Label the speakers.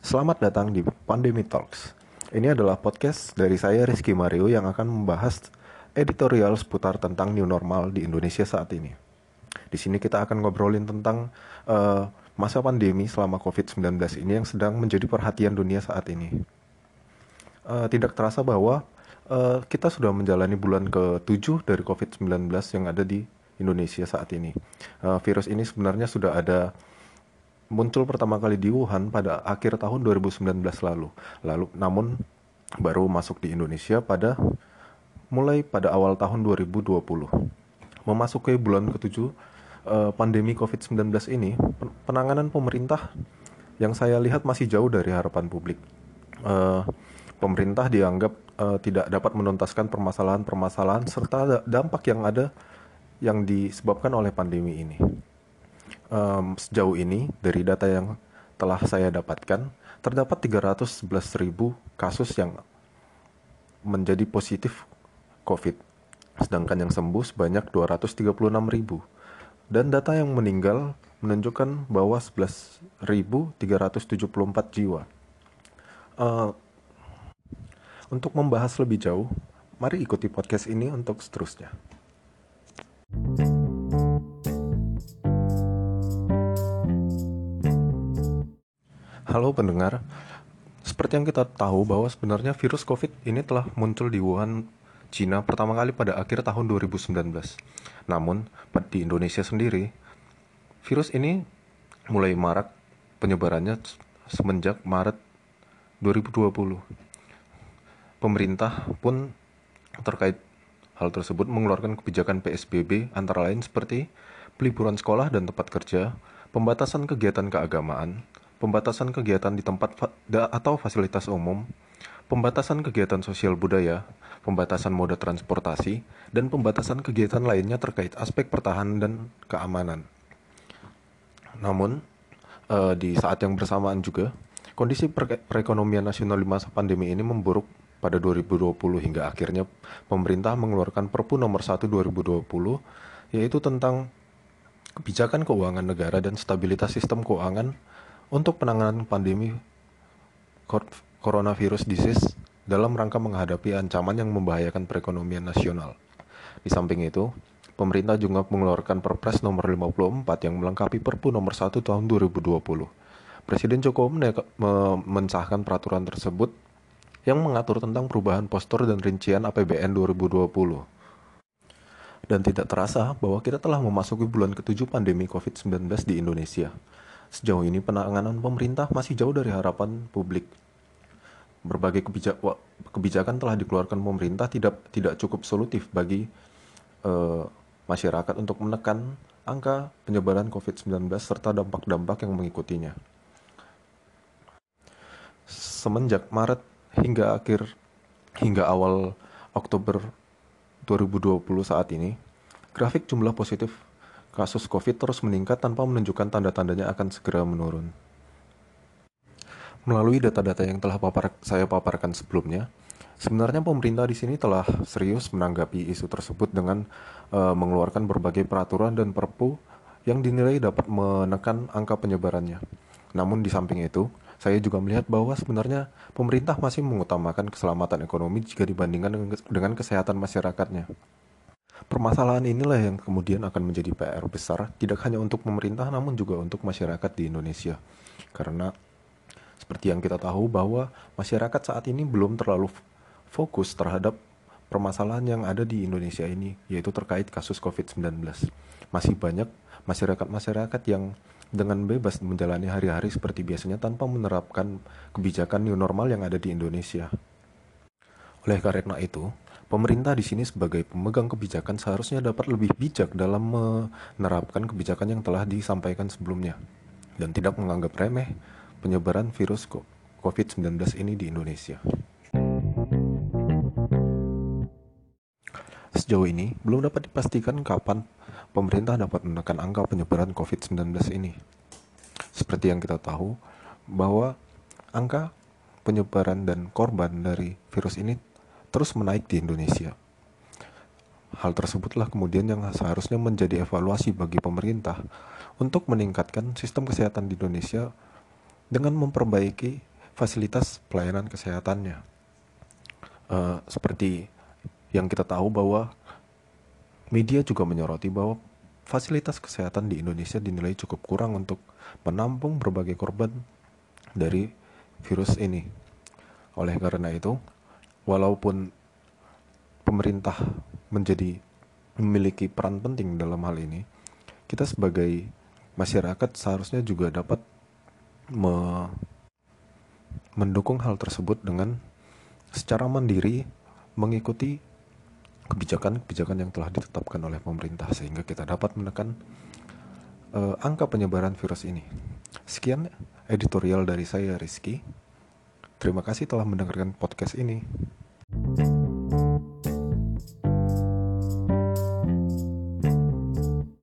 Speaker 1: Selamat datang di Pandemi Talks. Ini adalah podcast dari saya Rizky Mario yang akan membahas editorial seputar tentang new normal di Indonesia saat ini. Di sini kita akan ngobrolin tentang uh, masa pandemi selama COVID-19 ini yang sedang menjadi perhatian dunia saat ini. Uh, tidak terasa bahwa uh, kita sudah menjalani bulan ke-7 dari COVID-19 yang ada di Indonesia saat ini. Uh, virus ini sebenarnya sudah ada muncul pertama kali di Wuhan pada akhir tahun 2019 lalu. Lalu namun baru masuk di Indonesia pada mulai pada awal tahun 2020. Memasuki bulan ketujuh uh, pandemi COVID-19 ini, penanganan pemerintah yang saya lihat masih jauh dari harapan publik. Uh, pemerintah dianggap uh, tidak dapat menuntaskan permasalahan-permasalahan serta dampak yang ada yang disebabkan oleh pandemi ini um, sejauh ini dari data yang telah saya dapatkan terdapat 311.000 kasus yang menjadi positif COVID, sedangkan yang sembuh sebanyak 236.000. Dan data yang meninggal menunjukkan bahwa 11.374 jiwa. Uh, untuk membahas lebih jauh, mari ikuti podcast ini untuk seterusnya. Halo pendengar, seperti yang kita tahu bahwa sebenarnya virus COVID ini telah muncul di Wuhan, Cina pertama kali pada akhir tahun 2019. Namun, di Indonesia sendiri, virus ini mulai marak penyebarannya semenjak Maret 2020. Pemerintah pun terkait hal tersebut mengeluarkan kebijakan PSBB antara lain seperti peliburan sekolah dan tempat kerja, pembatasan kegiatan keagamaan, pembatasan kegiatan di tempat atau fasilitas umum, pembatasan kegiatan sosial budaya, pembatasan moda transportasi, dan pembatasan kegiatan lainnya terkait aspek pertahanan dan keamanan. Namun, uh, di saat yang bersamaan juga, kondisi perekonomian nasional di masa pandemi ini memburuk pada 2020 hingga akhirnya pemerintah mengeluarkan Perpu nomor 1 2020 yaitu tentang kebijakan keuangan negara dan stabilitas sistem keuangan untuk penanganan pandemi coronavirus disease dalam rangka menghadapi ancaman yang membahayakan perekonomian nasional. Di samping itu, pemerintah juga mengeluarkan Perpres nomor 54 yang melengkapi Perpu nomor 1 tahun 2020. Presiden Jokowi mensahkan peraturan tersebut yang mengatur tentang perubahan postur dan rincian APBN 2020. Dan tidak terasa bahwa kita telah memasuki bulan ketujuh pandemi COVID-19 di Indonesia. Sejauh ini penanganan pemerintah masih jauh dari harapan publik. Berbagai kebijak, kebijakan telah dikeluarkan pemerintah tidak tidak cukup solutif bagi uh, masyarakat untuk menekan angka penyebaran COVID-19 serta dampak-dampak yang mengikutinya. Semenjak Maret hingga akhir hingga awal Oktober 2020 saat ini, grafik jumlah positif kasus COVID terus meningkat tanpa menunjukkan tanda-tandanya akan segera menurun. Melalui data-data yang telah papar, saya paparkan sebelumnya, sebenarnya pemerintah di sini telah serius menanggapi isu tersebut dengan uh, mengeluarkan berbagai peraturan dan perpu yang dinilai dapat menekan angka penyebarannya. Namun di samping itu, saya juga melihat bahwa sebenarnya pemerintah masih mengutamakan keselamatan ekonomi jika dibandingkan dengan kesehatan masyarakatnya. Permasalahan inilah yang kemudian akan menjadi PR besar tidak hanya untuk pemerintah namun juga untuk masyarakat di Indonesia. Karena seperti yang kita tahu bahwa masyarakat saat ini belum terlalu fokus terhadap permasalahan yang ada di Indonesia ini yaitu terkait kasus COVID-19. Masih banyak masyarakat-masyarakat yang dengan bebas menjalani hari-hari seperti biasanya tanpa menerapkan kebijakan new normal yang ada di Indonesia. Oleh karena itu, pemerintah di sini sebagai pemegang kebijakan seharusnya dapat lebih bijak dalam menerapkan kebijakan yang telah disampaikan sebelumnya dan tidak menganggap remeh penyebaran virus COVID-19 ini di Indonesia. Sejauh ini, belum dapat dipastikan kapan pemerintah dapat menekan angka penyebaran COVID-19 ini. Seperti yang kita tahu, bahwa angka penyebaran dan korban dari virus ini terus menaik di Indonesia. Hal tersebutlah kemudian yang seharusnya menjadi evaluasi bagi pemerintah untuk meningkatkan sistem kesehatan di Indonesia dengan memperbaiki fasilitas pelayanan kesehatannya. Uh, seperti yang kita tahu bahwa media juga menyoroti bahwa fasilitas kesehatan di Indonesia dinilai cukup kurang untuk menampung berbagai korban dari virus ini. Oleh karena itu, walaupun pemerintah menjadi memiliki peran penting dalam hal ini, kita sebagai masyarakat seharusnya juga dapat me mendukung hal tersebut dengan secara mandiri mengikuti kebijakan-kebijakan yang telah ditetapkan oleh pemerintah sehingga kita dapat menekan uh, angka penyebaran virus ini. Sekian editorial dari saya Rizky. Terima kasih telah mendengarkan podcast ini.